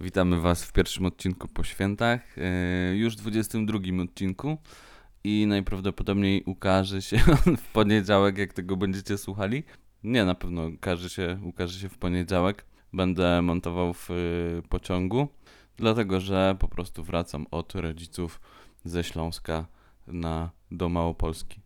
Witamy Was w pierwszym odcinku po świętach, yy, już 22 odcinku i najprawdopodobniej ukaże się on w poniedziałek, jak tego będziecie słuchali. Nie, na pewno ukaże się, ukaże się w poniedziałek. Będę montował w yy, pociągu, dlatego że po prostu wracam od rodziców ze Śląska na, do Małopolski.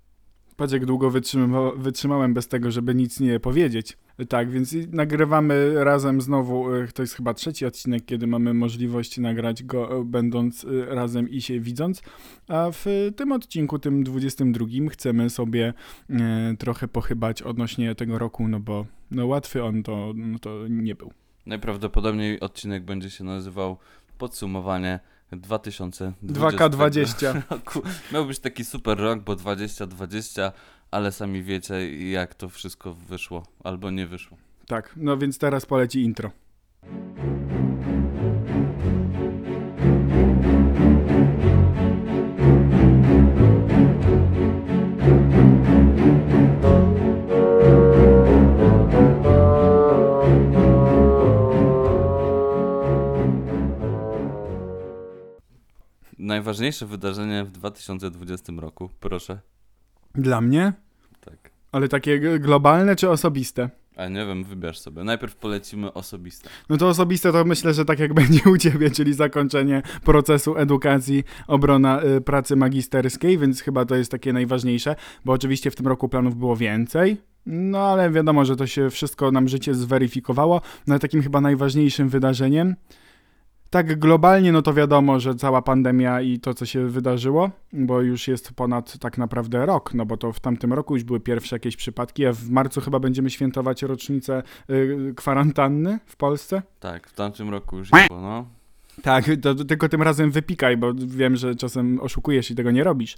Patrz jak długo wytrzyma, wytrzymałem bez tego, żeby nic nie powiedzieć. Tak, więc nagrywamy razem znowu, y, to jest chyba trzeci odcinek, kiedy mamy możliwość nagrać go y, będąc y, razem i się widząc, a w tym odcinku, tym 22, chcemy sobie e, trochę pochybać odnośnie tego roku, no bo no łatwy on to, no to nie był. Najprawdopodobniej odcinek będzie się nazywał Podsumowanie 2020 2K20. roku. Miał być taki super rok, bo 2020, ale sami wiecie jak to wszystko wyszło albo nie wyszło. Tak, no więc teraz poleci intro. Najważniejsze wydarzenie w 2020 roku, proszę. Dla mnie? Tak. Ale takie globalne czy osobiste? A nie wiem, wybierz sobie. Najpierw polecimy osobiste. No to osobiste to myślę, że tak jak będzie u ciebie, czyli zakończenie procesu edukacji, obrona y, pracy magisterskiej, więc chyba to jest takie najważniejsze, bo oczywiście w tym roku planów było więcej. No ale wiadomo, że to się wszystko nam życie zweryfikowało. No takim chyba najważniejszym wydarzeniem tak globalnie, no to wiadomo, że cała pandemia i to, co się wydarzyło, bo już jest ponad tak naprawdę rok, no bo to w tamtym roku już były pierwsze jakieś przypadki, a w marcu chyba będziemy świętować rocznicę y, kwarantanny w Polsce. Tak, w tamtym roku już było, no. Tak, to, to tylko tym razem wypikaj, bo wiem, że czasem oszukujesz i tego nie robisz.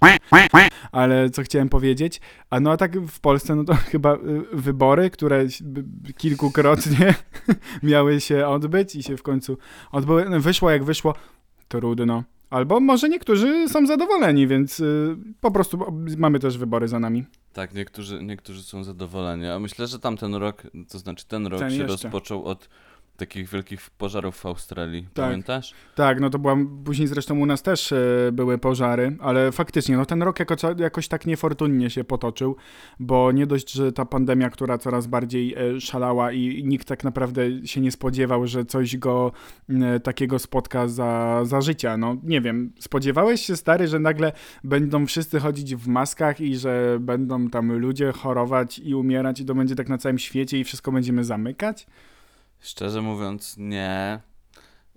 Ale co chciałem powiedzieć? A no a tak w Polsce, no to chyba y, wybory, które kilkukrotnie miały się odbyć i się w końcu odbyły. No, wyszło jak wyszło, trudno. Albo może niektórzy są zadowoleni, więc y, po prostu mamy też wybory za nami. Tak, niektórzy, niektórzy są zadowoleni, a myślę, że tamten rok, to znaczy ten rok Ten się jeszcze. rozpoczął od takich wielkich pożarów w Australii. Tak. Pamiętasz? Tak, no to była, później zresztą u nas też e, były pożary, ale faktycznie, no ten rok jako, jakoś tak niefortunnie się potoczył, bo nie dość, że ta pandemia, która coraz bardziej e, szalała i nikt tak naprawdę się nie spodziewał, że coś go e, takiego spotka za, za życia, no nie wiem, spodziewałeś się stary, że nagle będą wszyscy chodzić w maskach i że będą tam ludzie chorować i umierać i to będzie tak na całym świecie i wszystko będziemy zamykać? Szczerze mówiąc, nie.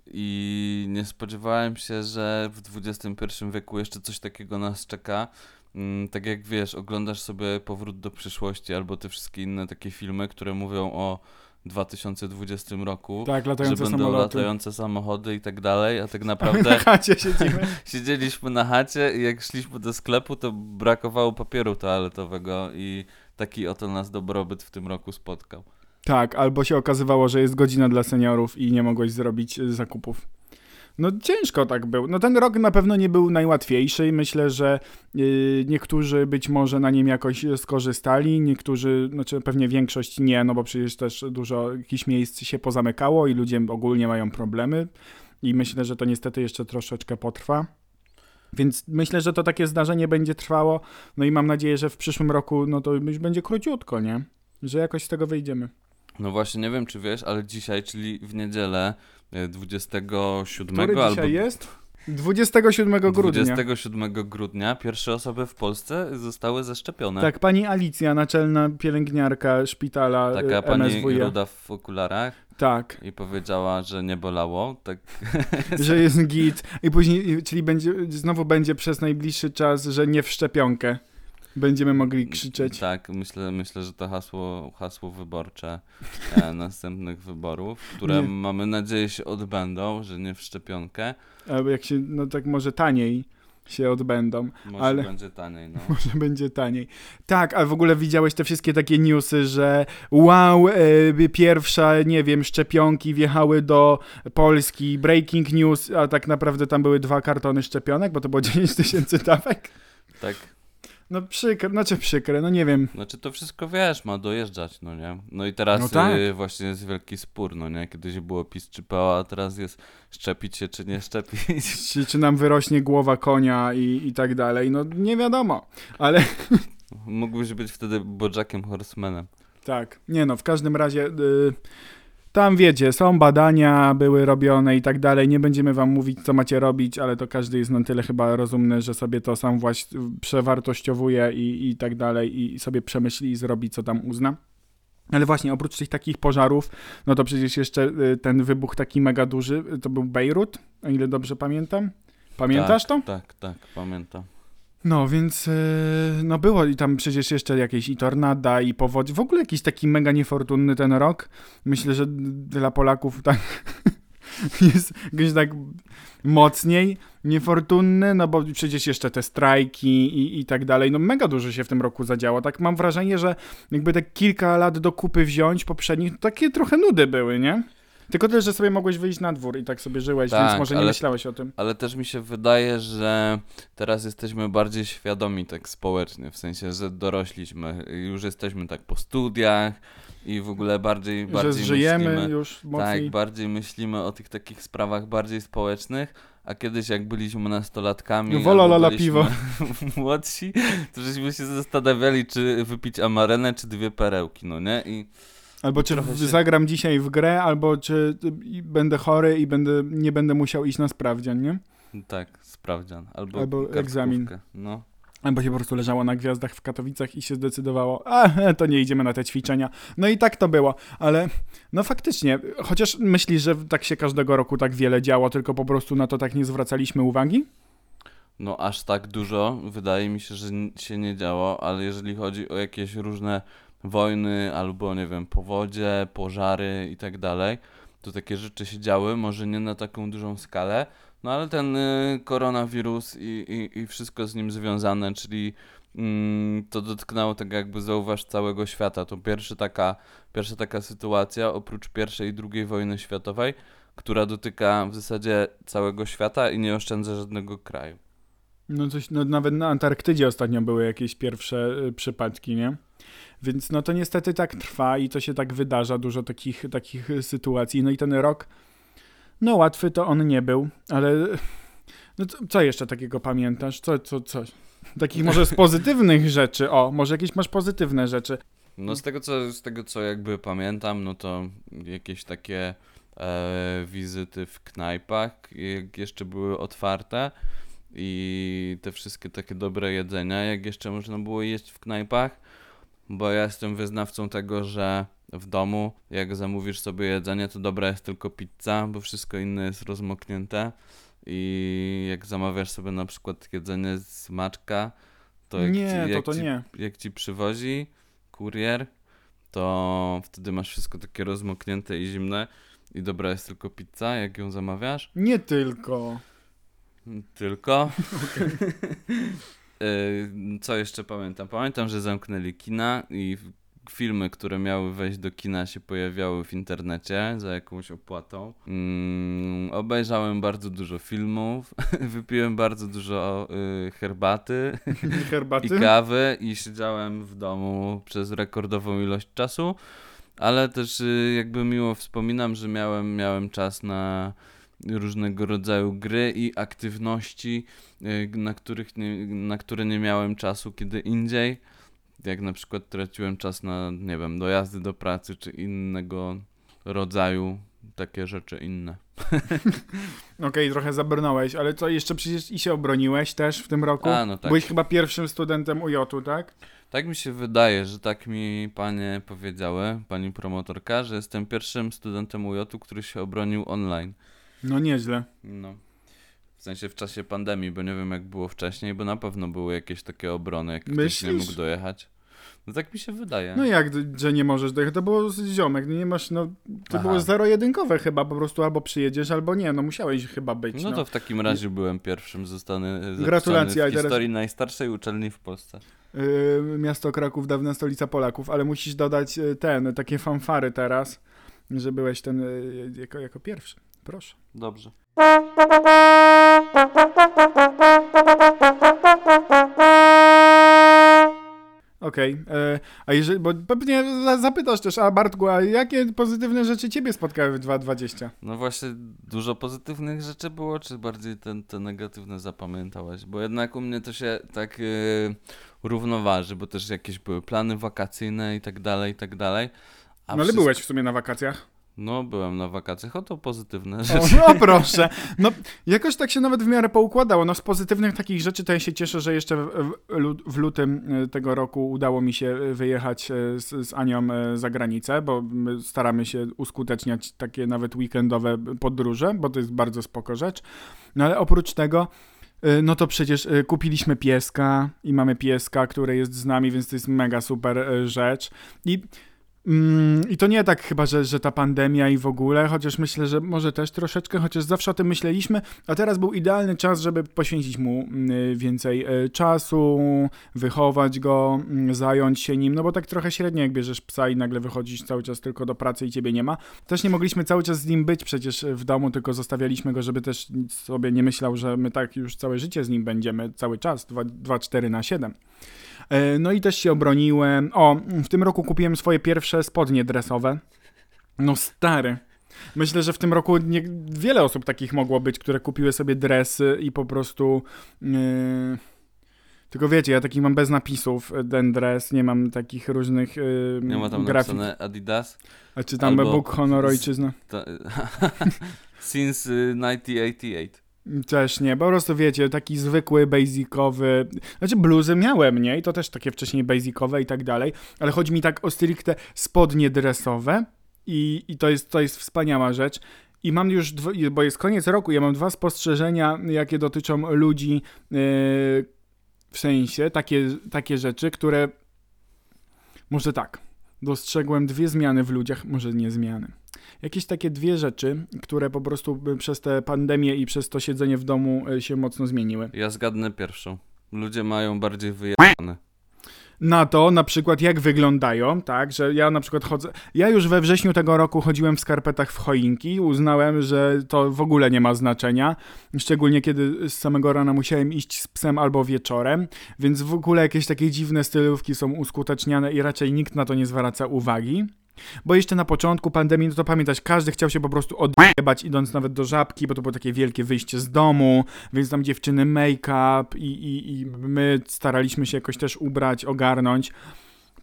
I nie spodziewałem się, że w XXI wieku jeszcze coś takiego nas czeka. Mm, Tak jak wiesz, oglądasz sobie Powrót do przyszłości albo te wszystkie inne takie filmy, które mówią o 2020 roku, Tak, że latające będą samoloty. latające samochody i tak dalej, a tak Na naprawdę chacie siedzimy. siedzieliśmy na chacie i jak szliśmy do sklepu, to brakowało papieru toaletowego i taki oto nas dobrobyt w tym roku spotkał. Tak, albo się okazywało, że jest godzina dla seniorów i nie mogłeś zrobić y, zakupów. No ciężko tak był. No ten rok na pewno nie był najłatwiejszy. Myślę, że y, niektórzy być może na nim jakoś skorzystali, niektórzy, znaczy pewnie większość nie, no bo przecież też dużo jakichś miejsc się pozamykało i ludzie ogólnie mają problemy i myślę, że to niestety jeszcze troszeczkę potrwa. Więc myślę, że to takie zdarzenie będzie trwało. No i mam nadzieję, że w przyszłym roku no to już będzie króciutko, nie? Że jakoś z tego wyjdziemy. No właśnie, nie wiem czy wiesz, ale dzisiaj, czyli w niedzielę e, 27 Który albo dzisiaj jest? 27 grudnia. 27 grudnia pierwsze osoby w Polsce zostały zaszczepione. Tak, pani Alicja, naczelna pielęgniarka szpitala Taka y, pani MSWiA. ruda w okularach Tak, i powiedziała, że nie bolało. Tak, że jest git. I później, czyli będzie, znowu będzie przez najbliższy czas, że nie w szczepionkę. Będziemy mogli krzyczeć. tak myślę, myślę, że to hasło, hasło wyborcze e, następnych wyborów, które Nie. mamy nadzieję się odbędą, że nie w szczepionkę. Albo jak się, no tak może taniej się odbędą. Może Ale- będzie taniej, no. Może będzie taniej. Tak, a w ogóle widziałeś te wszystkie takie newsy, że wow, e, pierwsza, nie wiem, szczepionki wjechały do Polski, breaking news, a tak naprawdę tam były dwa kartony szczepionek, bo to było 10 tysięcy dawek. Tak, No przykre, znaczy przykre, no nie wiem. Znaczy to wszystko wiesz, ma dojeżdżać, no nie? No i teraz No tak. y, właśnie jest wielki spór, no nie? Kiedyś było PiS czy PO, a teraz jest szczepić się czy nie szczepić. Czy, czy nam wyrośnie głowa konia i, i tak dalej, no nie wiadomo. Ale Mógłbyś być wtedy Bojackiem Horsemanem. tak, nie no, w każdym razie... Y, tam wiecie, są badania, były robione i tak dalej. Nie będziemy wam mówić, co macie robić, ale to każdy jest na tyle chyba rozumny, że sobie to sam właśnie przewartościowuje i, i tak dalej i sobie przemyśli i zrobi, co tam uzna. Ale właśnie, oprócz tych takich pożarów, no to przecież jeszcze y, ten wybuch taki mega duży, to był Bejrut, o ile dobrze pamiętam. Pamiętasz to? Tak, tak, pamiętam. No, więc yy, no było i tam przecież jeszcze jakieś i tornada, i powodzie. W ogóle jakiś taki mega niefortunny ten rok. Myślę, że dla Polaków tak jest jakoś tak mocniej niefortunny, no bo przecież jeszcze te strajki i, i tak dalej. No mega dużo się w tym roku zadziało. Tak mam wrażenie, że jakby te kilka lat do kupy wziąć poprzednich, to takie trochę nudy były, nie? Tylko też, że sobie mogłeś wyjść na dwór i tak sobie żyłeś, więc Tak, może nie ale- myślałeś o tym. Ale też mi się wydaje, że teraz jesteśmy bardziej świadomi tak społecznie, w sensie, że dorośliśmy, już jesteśmy tak po studiach i w ogóle bardziej, Że bardziej żyjemy myślimy, już mocniej. tak, bardziej myślimy o tych takich sprawach bardziej społecznych, a kiedyś jak byliśmy nastolatkami, No wola, lala, piwo. młodsi, to żeśmy się zastanawiali, czy wypić amarenę, czy dwie perełki, no nie? I Albo czy w- się- zagram dzisiaj w grę, albo czy będę chory i będę, nie będę musiał iść na sprawdzian, nie? tak, sprawdzian, albo, Albo egzamin. No. Albo się po prostu leżało na gwiazdach w Katowicach i się zdecydowało, a to nie idziemy na te ćwiczenia. No i tak to było, ale no faktycznie, chociaż myślisz, że tak się każdego roku tak wiele działo, tylko po prostu na to tak nie zwracaliśmy uwagi? No aż tak dużo wydaje mi się, że się nie działo, ale jeżeli chodzi o jakieś różne wojny albo nie wiem, powodzie, pożary i tak dalej, to takie rzeczy się działy, może nie na taką dużą skalę, no ale ten y, koronawirus i, i, i wszystko z nim związane, czyli mm, to dotknęło tak jakby zauważ całego świata. To pierwsza taka, pierwsza taka sytuacja oprócz pierwszej i drugiej wojny światowej, która dotyka w zasadzie całego świata i nie oszczędza żadnego kraju. No coś, no nawet na Antarktydzie ostatnio były jakieś pierwsze y, przypadki, nie? Więc no to niestety tak trwa i to się tak wydarza, dużo takich, takich sytuacji. No i ten rok, no łatwy to on nie był, ale no co, co jeszcze takiego pamiętasz? Co, co, co? Takich może z pozytywnych rzeczy, o, może jakieś masz pozytywne rzeczy. No z tego co, z tego co jakby pamiętam, no to jakieś takie e, wizyty w knajpach, jak jeszcze były otwarte i te wszystkie takie dobre jedzenia, jak jeszcze można było jeść w knajpach, bo ja jestem wyznawcą tego, że w domu, jak zamówisz sobie jedzenie, to dobra jest tylko pizza, bo wszystko inne jest rozmoknięte i jak zamawiasz sobie na przykład jedzenie z maczka, to jak nie, ci, to jak to ci nie. jak ci przywozi kurier, to wtedy masz wszystko takie rozmoknięte i zimne i dobra jest tylko pizza, jak ją zamawiasz. Nie tylko. Tylko. Y, Co jeszcze pamiętam? Pamiętam, że zamknęli kina i filmy, które miały wejść do kina się pojawiały w internecie za jakąś opłatą. Mm, obejrzałem bardzo dużo filmów, wypiłem bardzo dużo y, herbaty. Herbaty? i kawy i siedziałem w domu przez rekordową ilość czasu, ale też y, jakby miło wspominam, że miałem, miałem czas na różnego rodzaju gry i aktywności, y, na, których nie, na które nie miałem czasu kiedy indziej. Jak na przykład traciłem czas na, nie wiem, dojazdy do pracy czy innego rodzaju takie rzeczy inne. Okej, trochę zabrnąłeś, ale co, jeszcze przecież i się obroniłeś też w tym roku? A, no tak. Byłeś chyba pierwszym studentem UJ-u, tak? Tak mi się wydaje, że tak mi panie powiedziały, pani promotorka, że jestem pierwszym studentem UJ-u, który się obronił online. No nieźle. No. W sensie w czasie pandemii, bo nie wiem jak było wcześniej, bo na pewno były jakieś takie obrony, jak ktoś nie Myślisz? mógł dojechać. No tak mi się wydaje. No jak, że nie możesz dojechać? To było ziomek, nie masz, no to Aha. było zero-jedynkowe chyba, po prostu albo przyjedziesz, albo nie, no musiałeś chyba być, No no. to w takim razie byłem pierwszym, zapisany Gratulacje, w teraz- historii najstarszej uczelni w Polsce. Yy, miasto Kraków, dawna stolica Polaków, ale musisz dodać y, ten, takie fanfary teraz, że byłeś ten y, jako, jako pierwszy. Proszę. Dobrze. okej. E, A jeżeli, bo pewnie za- zapytasz też, a Bartku, a jakie pozytywne rzeczy ciebie spotkały w 2020? No właśnie, dużo pozytywnych rzeczy było, czy bardziej te, te negatywne zapamiętałaś? Bo jednak u mnie to się tak yy, równoważy, bo też jakieś były plany wakacyjne i tak dalej, i tak dalej. A No ale wszystko- byłeś w sumie na wakacjach. No, byłem na wakacjach, o to pozytywne O, rzeczy. no proszę. No, jakoś tak się nawet w miarę poukładało. No, z pozytywnych takich rzeczy to ja się cieszę, że jeszcze w, w, lu- w lutym e, tego roku udało mi się e, wyjechać e, z, z Anią za granicę, bo my staramy się uskuteczniać takie nawet weekendowe podróże, bo to jest bardzo spoko rzecz. No ale oprócz tego no to przecież kupiliśmy pieska i mamy pieska, który jest z nami, więc to jest mega super rzecz. I I to nie tak chyba, że, że ta pandemia i w ogóle, chociaż myślę, że może też troszeczkę, chociaż zawsze o tym myśleliśmy, a teraz był idealny czas, żeby poświęcić mu mm, więcej e, czasu, wychować go, mm, zająć się nim, no bo tak trochę średnio jak bierzesz psa i nagle wychodzisz cały czas tylko do pracy i ciebie nie ma. Też nie mogliśmy cały czas z nim być przecież w domu, tylko zostawialiśmy go, żeby też sobie nie myślał, że my tak już całe życie z nim będziemy, cały czas, 2-4 na 7. E, No i też się obroniłem. O, w tym roku kupiłem swoje pierwsze spodnie dresowe. No stary. Myślę, że w tym roku nie, wiele osób takich mogło być, które kupiły sobie dresy i po prostu. Yy... Tylko wiecie, ja taki mam bez napisów e, ten dres, nie mam takich różnych yy, Nie ma tam grafik. napisane Adidas. A czy tam albo Bóg, honor, ojczyzna? Since y, 1988. Też nie, po prostu wiecie, taki zwykły, basicowy, znaczy bluzy miałem, nie? I to też takie wcześniej basicowe i tak dalej, ale chodzi mi tak o stricte spodnie dresowe i, i to, jest, to jest wspaniała rzecz. I mam już, bo jest koniec roku, ja mam dwa spostrzeżenia, jakie dotyczą ludzi, yy, w sensie, takie, takie rzeczy, które, może tak, dostrzegłem dwie zmiany w ludziach, może nie zmiany jakieś takie dwie rzeczy, które po prostu przez tę pandemię i przez to siedzenie w domu y, się mocno zmieniły. Ja zgadnę pierwszą. Ludzie mają bardziej wyjebane. Na to na przykład jak wyglądają, tak, że ja na przykład chodzę, ja już we wrześniu tego roku chodziłem w skarpetach w choinki, uznałem, że to w ogóle nie ma znaczenia, szczególnie kiedy z samego rana musiałem iść z psem albo wieczorem, więc w ogóle jakieś takie dziwne stylówki są uskuteczniane i raczej nikt na to nie zwraca uwagi. Bo jeszcze na początku pandemii, no to pamiętać, każdy chciał się po prostu odjebać idąc nawet do żabki, bo to było takie wielkie wyjście z domu, więc tam dziewczyny make-up i, i, i my staraliśmy się jakoś też ubrać, ogarnąć.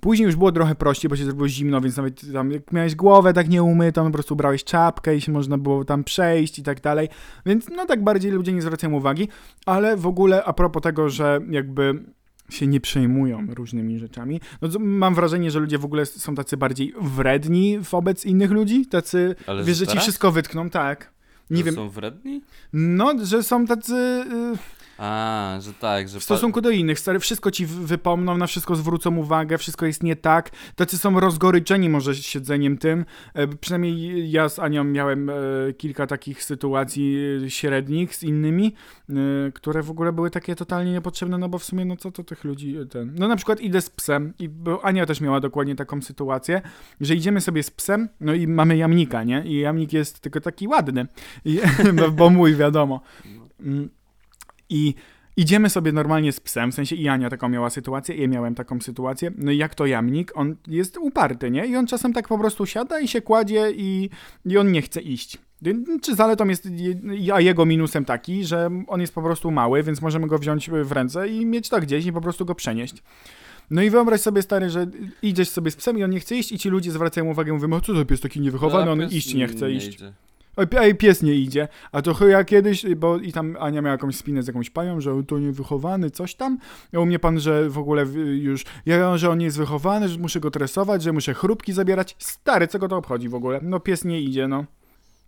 Później już było trochę prościej, bo się zrobiło zimno, więc nawet tam jak miałeś głowę tak nieumytą, po prostu ubrałeś czapkę i się można było tam przejść i tak dalej. Więc no tak bardziej ludzie nie zwracają uwagi, ale w ogóle a propos tego, że jakby się nie przejmują różnymi rzeczami. No to mam wrażenie, że ludzie w ogóle są tacy bardziej wredni wobec innych ludzi, tacy, Ale wiesz, że ci wszystko wytkną, tak. Nie że wiem, są wredni? no, że są tacy y, A, że tak, że w stosunku do innych, stary, wszystko ci wy- wypomną, na wszystko zwrócą uwagę, wszystko jest nie tak. Tacy są rozgoryczeni może siedzeniem tym. E, przynajmniej ja z Anią miałem e, kilka takich sytuacji e, średnich z innymi, e, które w ogóle były takie totalnie niepotrzebne, no bo w sumie no co to tych ludzi e, ten... No na przykład idę z psem i bo Ania też miała dokładnie taką sytuację, że idziemy sobie z psem, no i mamy jamnika, nie? I jamnik jest tylko taki ładny, I, bo mój wiadomo. Mm. I idziemy sobie normalnie z psem, w sensie i Ania taką miała sytuację, i ja miałem taką sytuację. No i jak to jamnik, on jest uparty, nie? I on czasem tak po prostu siada i się kładzie i, i on nie chce iść. Czy zaletą jest, a jego minusem taki, że on jest po prostu mały, więc możemy go wziąć w ręce i mieć to gdzieś i po prostu go przenieść. No i wyobraź sobie, stary, że idziesz sobie z psem i on nie chce iść i ci ludzie zwracają uwagę, mówią, o co to pies taki niewychowany, No, on iść nie chce iść. Ej, pies nie idzie. A to chyba kiedyś, bo i tam Ania miała jakąś spinę z jakąś panią, że to niewychowany, coś tam. A u mnie pan, że w ogóle w- już, ja, że on nie jest wychowany, że muszę go tresować, że muszę chrupki zabierać. Stary, co go to obchodzi w ogóle? No pies nie idzie, no.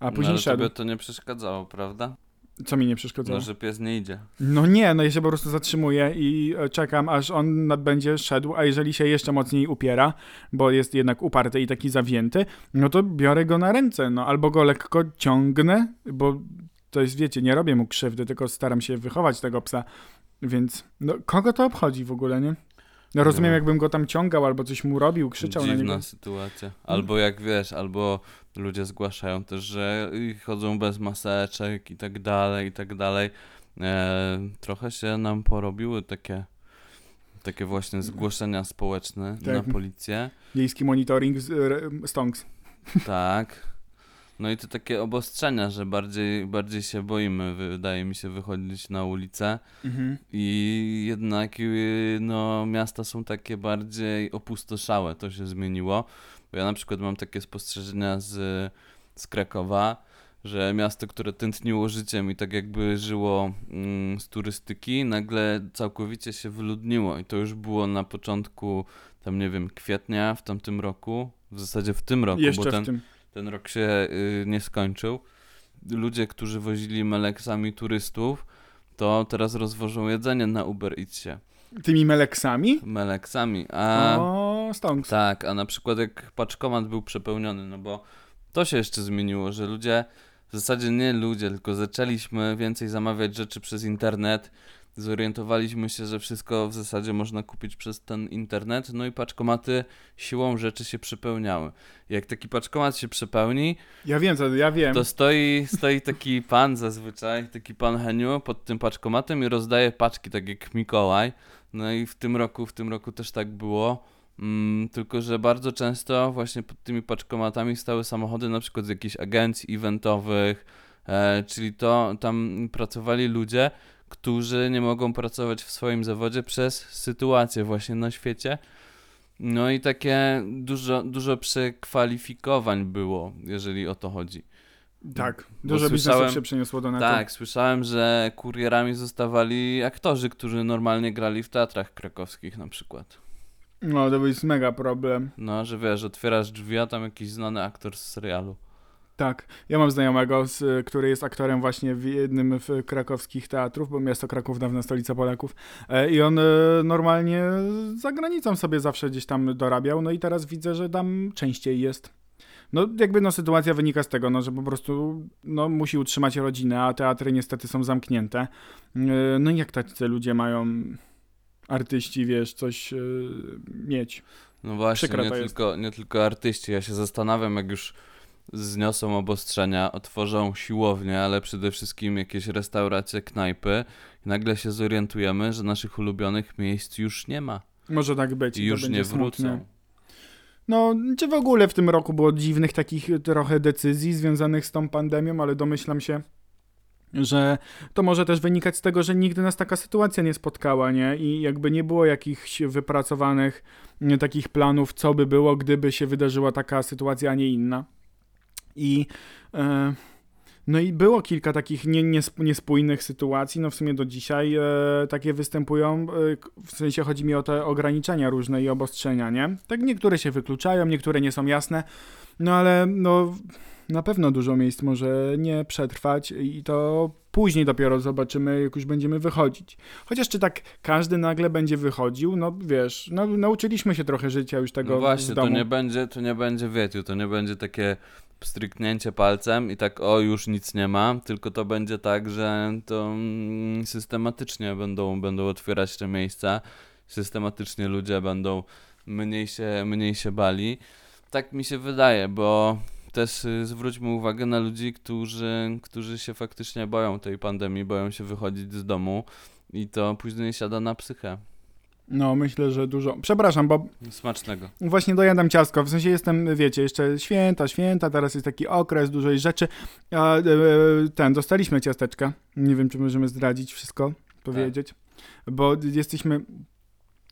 A no, później ale szedł. tobie to nie przeszkadzało, prawda? Co mi nie przeszkadzało? No, że pies nie idzie. No nie, no ja się po prostu zatrzymuję i e, czekam, aż on będzie szedł, a jeżeli się jeszcze mocniej upiera, bo jest jednak uparty i taki zawięty, no to biorę go na ręce, no albo go lekko ciągnę, bo to jest, wiecie, nie robię mu krzywdy, tylko staram się wychować tego psa, więc no kogo to obchodzi w ogóle, nie? No rozumiem, No. jakbym go tam ciągał, albo coś mu robił, krzyczał na Dziwna niego. Mm. sytuacja. Albo jak wiesz, albo ludzie zgłaszają też, że chodzą bez maseczek i tak dalej, i tak dalej. E, trochę się nam porobiły takie Takie właśnie zgłoszenia społeczne Tak. na policję. Miejski monitoring z, re, stonks. Tak. No i to takie obostrzenia, że bardziej, bardziej się boimy, wydaje mi się, wychodzić na ulicę. Mhm. I jednak y, no, miasta są takie bardziej opustoszałe, to się zmieniło. Bo ja na przykład mam takie spostrzeżenia z, z Krakowa, że miasto, które tętniło życiem i tak jakby żyło mm, z turystyki, nagle całkowicie się wyludniło. I to już było na początku, tam nie wiem, kwietnia w tamtym roku, w zasadzie w tym roku, Jeszcze bo ten, w tym. Ten rok się y, nie skończył. Ludzie, którzy wozili meleksami turystów, to teraz rozwożą jedzenie na Uber Eatsie. Tymi meleksami? Meleksami. A O, stonks. tak, a na przykład jak paczkomat był przepełniony, no bo to się jeszcze zmieniło, że ludzie, w zasadzie nie ludzie, tylko zaczęliśmy więcej zamawiać rzeczy przez internet. Zorientowaliśmy się, że wszystko w zasadzie można kupić przez ten internet, no i paczkomaty siłą rzeczy się przepełniały. Jak taki paczkomat się przepełni, Ja wiem, co, ja wiem. to stoi, stoi taki pan zazwyczaj, taki pan Heniu pod tym paczkomatem i rozdaje paczki, tak jak Mikołaj. No i w tym roku, w tym roku też tak było. Mm, tylko, że bardzo często właśnie pod tymi paczkomatami stały samochody na przykład z jakichś agencji eventowych, e, czyli to tam pracowali ludzie, którzy nie mogą pracować w swoim zawodzie przez sytuację właśnie na świecie. No i takie dużo, dużo przekwalifikowań było, jeżeli o to chodzi. tak, dużo biznesu się przeniosło do netu. Tak, słyszałem, że kurierami zostawali aktorzy, którzy normalnie grali w teatrach krakowskich na przykład. No, to jest mega problem. No, że wiesz, otwierasz drzwi, a tam jakiś znany aktor z serialu. Tak, ja mam znajomego, który jest aktorem właśnie w jednym z krakowskich teatrów, bo miasto Kraków, dawna stolica Polaków. E, I on e, normalnie za granicą sobie zawsze gdzieś tam dorabiał, no i teraz widzę, że tam częściej jest. No jakby no sytuacja wynika z tego, no, że po prostu no, musi utrzymać rodzinę, a teatry niestety są zamknięte. E, No i jak tacy ludzie mają, artyści, wiesz, coś mieć? No właśnie, nie tylko, nie tylko artyści. Ja się zastanawiam, jak już zniosą obostrzenia, otworzą siłownie, ale przede wszystkim jakieś restauracje, knajpy i nagle się zorientujemy, że naszych ulubionych miejsc już nie ma Może tak być. i już nie smutne. wrócą. No, czy w ogóle w tym roku było dziwnych takich trochę decyzji związanych z tą pandemią, ale domyślam się, że to może też wynikać z tego, że nigdy nas taka sytuacja nie spotkała, nie? I jakby nie było jakichś wypracowanych nie, takich planów, co by było, gdyby się wydarzyła taka sytuacja, a nie inna. I e, no i było kilka takich nie, niesp- niespójnych sytuacji, no w sumie do dzisiaj e, takie występują, e, w sensie chodzi mi o te ograniczenia różne i obostrzenia, nie? Tak niektóre się wykluczają, niektóre nie są jasne, no ale no na pewno dużo miejsc może nie przetrwać i to później dopiero zobaczymy, jak już będziemy wychodzić. Chociaż czy tak każdy nagle będzie wychodził, no wiesz, no, nauczyliśmy się trochę życia już tego No właśnie, to nie będzie, to nie będzie, wiecie, to nie będzie takie stryknięcie palcem i tak, o, już nic nie ma, tylko to będzie tak, że to mm, systematycznie będą, będą otwierać te miejsca, systematycznie ludzie będą mniej się, mniej się bali. Tak mi się wydaje, bo też y, zwróćmy uwagę na ludzi, którzy, którzy się faktycznie boją tej pandemii, boją się wychodzić z domu i to później siada na psychę. No myślę, że dużo. Przepraszam, bo Smacznego. Właśnie dojadam ciastko, w sensie jestem, wiecie, jeszcze święta, święta, teraz jest taki okres, dużo jest rzeczy. A, e, ten, dostaliśmy ciasteczka. Nie wiem, czy możemy zdradzić wszystko, powiedzieć. Bo jesteśmy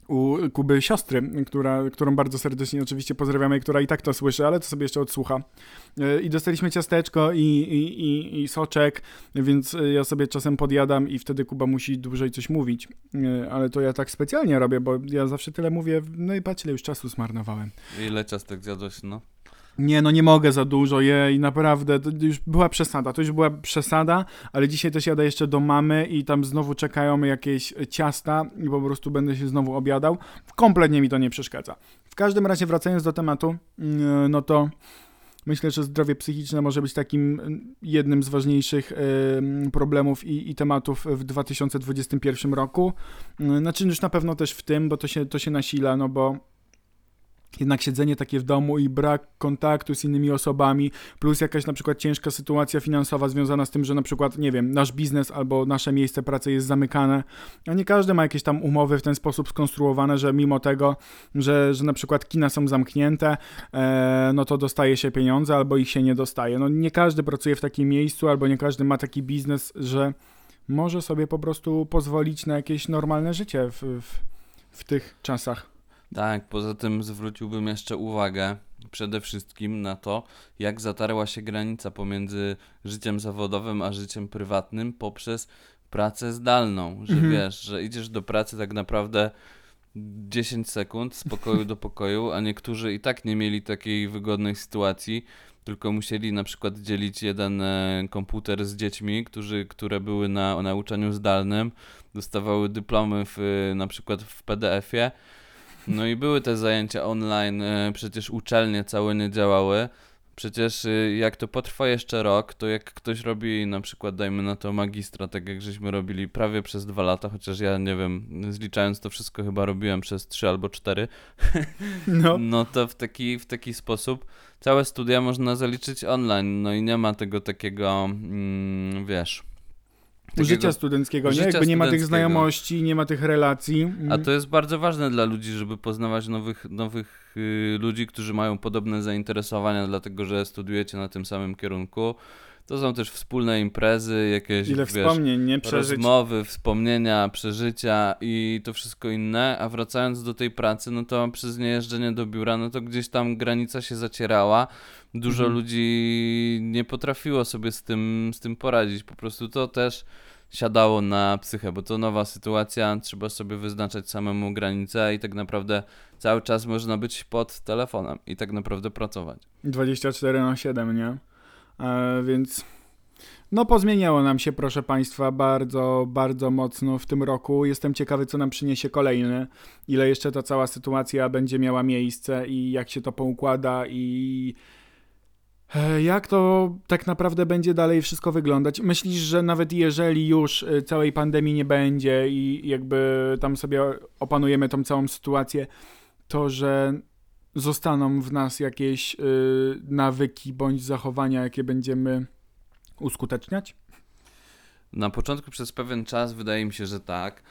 u Kuby siostry, która, którą bardzo serdecznie oczywiście pozdrawiamy, która i tak to słyszy, ale to sobie jeszcze odsłucha. E, I dostaliśmy ciasteczko i, i, i, i soczek, więc e, ja sobie czasem podjadam i wtedy Kuba musi dłużej coś mówić. E, Ale to ja tak specjalnie robię, bo ja zawsze tyle mówię, no i patrz ile już czasu zmarnowałem. Ile ciastek zjadłeś, no? Nie, no nie mogę za dużo, jej, naprawdę, to już była przesada, to już była przesada, ale dzisiaj też jadę jeszcze do mamy i tam znowu czekają jakieś ciasta i po prostu będę się znowu obiadał. Kompletnie mi to nie przeszkadza. W każdym razie wracając do tematu, mm, no to myślę, że zdrowie psychiczne może być takim mm, jednym z ważniejszych em, problemów i, i tematów w 2021 roku. Mm, Znaczy już na pewno też w tym, bo to się, to się nasila, no bo jednak siedzenie takie w domu i brak kontaktu z innymi osobami, plus jakaś na przykład ciężka sytuacja finansowa związana z tym, że na przykład, nie wiem, nasz biznes albo nasze miejsce pracy jest zamykane, a nie każdy ma jakieś tam umowy w ten sposób skonstruowane, że mimo tego, że, że na przykład kina są zamknięte, e, no to dostaje się pieniądze albo ich się nie dostaje. No nie każdy pracuje w takim miejscu albo nie każdy ma taki biznes, że może sobie po prostu pozwolić na jakieś normalne życie w, w, w tych czasach. Tak, poza tym zwróciłbym jeszcze uwagę przede wszystkim na to, jak zatarła się granica pomiędzy życiem zawodowym a życiem prywatnym poprzez pracę zdalną. Że Mhm. wiesz, że idziesz do pracy tak naprawdę 10 sekund z pokoju do pokoju, a niektórzy i tak nie mieli takiej wygodnej sytuacji, tylko musieli na przykład dzielić jeden e, komputer z dziećmi, którzy, które były na nauczaniu zdalnym, dostawały dyplomy w, e, na przykład w PDF-ie. No i były te zajęcia online, e, przecież uczelnie całe nie działały. Przecież y, jak to potrwa jeszcze rok, to jak ktoś robi na przykład, dajmy na to magistra, tak jak żeśmy robili prawie przez dwa lata, chociaż ja nie wiem, zliczając to wszystko chyba robiłem przez trzy albo cztery, No. no to w taki, w taki sposób całe studia można zaliczyć online, no i nie ma tego takiego, mm, wiesz... Życia studenckiego, nie? życia Jakby nie ma tych znajomości, nie ma tych relacji. Mm. A to jest bardzo ważne dla ludzi, żeby poznawać nowych, nowych y, ludzi, którzy mają podobne zainteresowania, dlatego że studiujecie na tym samym kierunku. To są też wspólne imprezy, jakieś Ile wiesz, wspomnień, nie? Przeżyć. rozmowy, wspomnienia, przeżycia i to wszystko inne. A wracając do tej pracy, no to przez niejeżdżenie do biura, no to gdzieś tam granica się zacierała. Dużo Mhm. ludzi nie potrafiło sobie z tym, z tym poradzić. Po prostu to też siadało na psychę, bo to nowa sytuacja, trzeba sobie wyznaczać samemu granice i tak naprawdę cały czas można być pod telefonem i tak naprawdę pracować. 24 na 7, nie? E, więc no pozmieniało nam się, proszę Państwa, bardzo, bardzo mocno w tym roku. Jestem ciekawy, co nam przyniesie kolejny, ile jeszcze ta cała sytuacja będzie miała miejsce i jak się to poukłada i jak to tak naprawdę będzie dalej wszystko wyglądać. Myślisz, że nawet jeżeli już e, całej pandemii nie będzie i jakby tam sobie opanujemy tą całą sytuację, to że zostaną w nas jakieś y, nawyki bądź zachowania, jakie będziemy uskuteczniać? Na początku przez pewien czas wydaje mi się, że tak,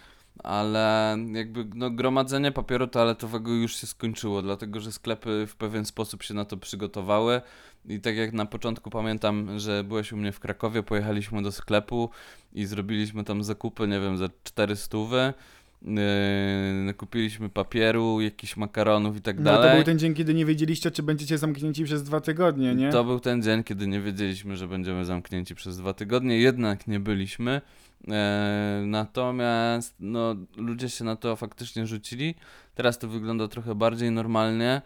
ale jakby no, gromadzenie papieru toaletowego już się skończyło, dlatego że sklepy w pewien sposób się na to przygotowały i tak jak na początku pamiętam, że byłeś u mnie w Krakowie, pojechaliśmy do sklepu i zrobiliśmy tam zakupy, nie wiem, za 400 Yy, kupiliśmy papieru, jakichś makaronów i tak No dalej. to był ten dzień, kiedy nie wiedzieliście, czy będziecie zamknięci przez dwa tygodnie, nie? To był ten dzień, kiedy nie wiedzieliśmy, że będziemy zamknięci przez dwa tygodnie, jednak nie byliśmy. E, natomiast no, ludzie się na to faktycznie rzucili. Teraz to wygląda trochę bardziej normalnie.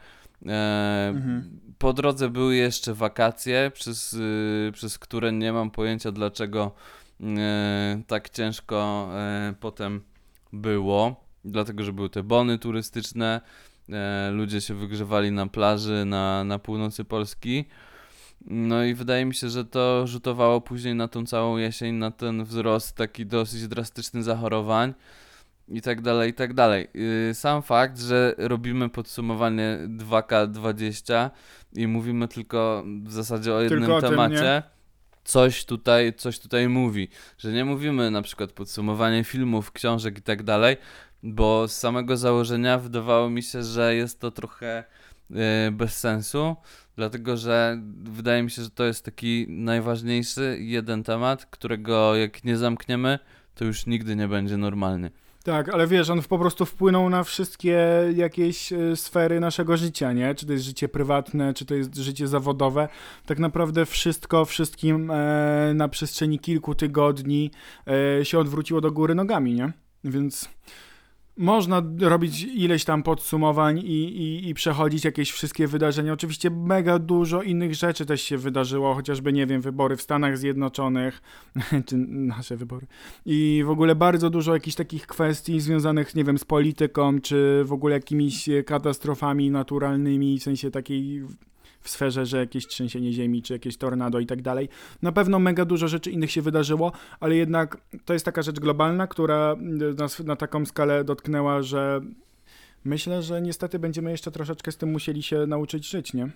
E, Mhm. Po drodze były jeszcze wakacje, przez, y, przez które nie mam pojęcia, dlaczego e, tak ciężko potem było. Dlatego, że były te bony turystyczne, ludzie się wygrzewali na plaży na, na północy Polski. No i wydaje mi się, że to rzutowało później na tą całą jesień, na ten wzrost taki dosyć drastyczny zachorowań i tak dalej, i tak dalej. Yy, Sam fakt, że robimy podsumowanie 2K20 i mówimy tylko w zasadzie o jednym o tym, temacie, coś tutaj, coś tutaj mówi. Że nie mówimy na przykład podsumowanie filmów, książek i tak dalej, bo z samego założenia wydawało mi się, że jest to trochę yy, bez sensu, dlatego że wydaje mi się, że to jest taki najważniejszy jeden temat, którego jak nie zamkniemy, to już nigdy nie będzie normalny. Tak, ale wiesz, on po prostu wpłynął na wszystkie jakieś e, sfery naszego życia, nie? Czy to jest życie prywatne, czy to jest życie zawodowe. Tak naprawdę wszystko, wszystkim e, na przestrzeni kilku tygodni e, się odwróciło do góry nogami, nie? Więc można robić ileś tam podsumowań i, i, i przechodzić jakieś wszystkie wydarzenia. Oczywiście mega dużo innych rzeczy też się wydarzyło, chociażby, nie wiem, wybory w Stanach Zjednoczonych, czy nasze wybory. I w ogóle bardzo dużo jakichś takich kwestii związanych, nie wiem, z polityką, czy w ogóle jakimiś katastrofami naturalnymi, w sensie takiej w- sferze, że jakieś trzęsienie ziemi, czy jakieś tornado i tak dalej. Na pewno mega dużo rzeczy innych się wydarzyło, ale jednak to jest taka rzecz globalna, która nas na taką skalę dotknęła, że myślę, że niestety będziemy jeszcze troszeczkę z tym musieli się nauczyć żyć, nie?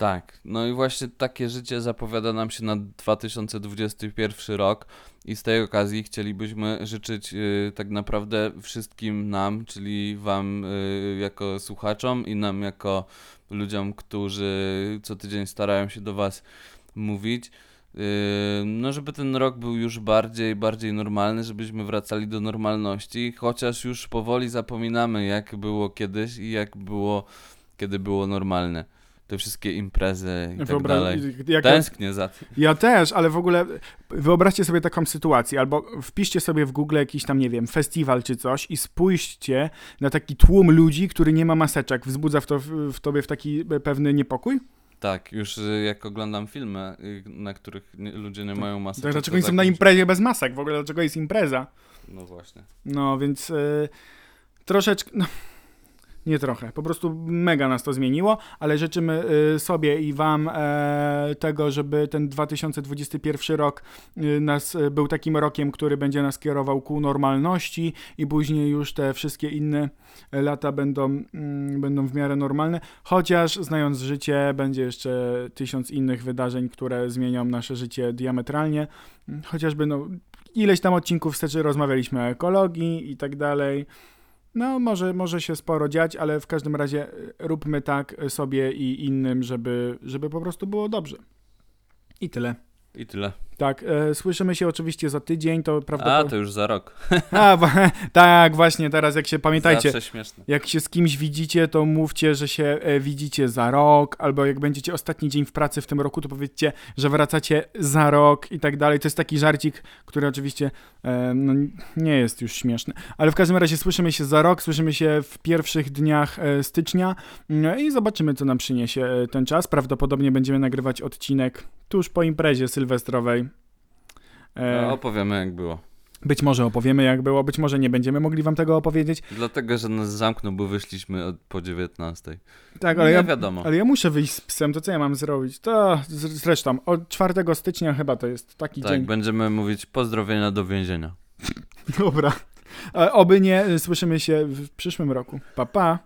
Tak, no i właśnie takie życie zapowiada nam się na 2021 rok i z tej okazji chcielibyśmy życzyć y, tak naprawdę wszystkim nam, czyli wam y, jako słuchaczom i nam jako ludziom, którzy co tydzień starają się do was mówić. y, No, żeby ten rok był już bardziej, bardziej normalny, żebyśmy wracali do normalności, chociaż już powoli zapominamy, jak było kiedyś i jak było, kiedy było normalne. Te wszystkie imprezy i tak dalej. jak- Tęsknię za tym. Ja też, ale w ogóle wyobraźcie sobie taką sytuację, albo wpiszcie sobie w Google jakiś tam, nie wiem, festiwal czy coś i spójrzcie na taki tłum ludzi, który nie ma maseczek. Wzbudza w, to, w tobie w taki pewny niepokój? Tak, już y, jak oglądam filmy, y, na których nie, ludzie nie mają masy. Tak, dlaczego oni są na tak imprezie bez masek? W ogóle dlaczego jest impreza? No właśnie. No, więc y, troszeczkę, no, nie trochę, po prostu mega nas to zmieniło, ale życzymy y, sobie i wam e, tego, żeby ten 2021 rok y, nas y, był takim rokiem, który będzie nas kierował ku normalności i później już te wszystkie inne lata będą, mm, będą w miarę normalne, chociaż znając życie będzie jeszcze tysiąc innych wydarzeń, które zmienią nasze życie diametralnie, chociażby no, ileś tam odcinków wstecz rozmawialiśmy o ekologii i tak dalej. No, może, może się sporo dziać, ale w każdym razie y, róbmy tak sobie i innym, żeby, żeby po prostu było dobrze. I tyle. I tyle. Tak, e, słyszymy się oczywiście za tydzień, to A, prawdopodobnie... to już za rok. A, tak, właśnie, teraz jak się pamiętajcie, jak się z kimś widzicie, to mówcie, że się e, widzicie za rok, albo jak będziecie ostatni dzień w pracy w tym roku, to powiedzcie, że wracacie za rok i tak dalej. To jest taki żarcik, który oczywiście e, no, nie jest już śmieszny. Ale w każdym razie słyszymy się za rok, słyszymy się w pierwszych dniach e, stycznia no i zobaczymy, co nam przyniesie e, ten czas. Prawdopodobnie będziemy nagrywać odcinek tuż po imprezie sylwestrowej. E, No, opowiemy jak było. być może opowiemy, jak było, być może nie będziemy mogli wam tego opowiedzieć. Dlatego, że nas zamknął, bo wyszliśmy od, po 19. Tak, ale nie ja, wiadomo. Ale ja muszę wyjść z psem, to co ja mam zrobić? To zresztą od 4 stycznia chyba to jest taki Tak, dzień. będziemy mówić pozdrowienia do więzienia. Dobra. E, Oby nie, słyszymy się w przyszłym roku. Pa, pa.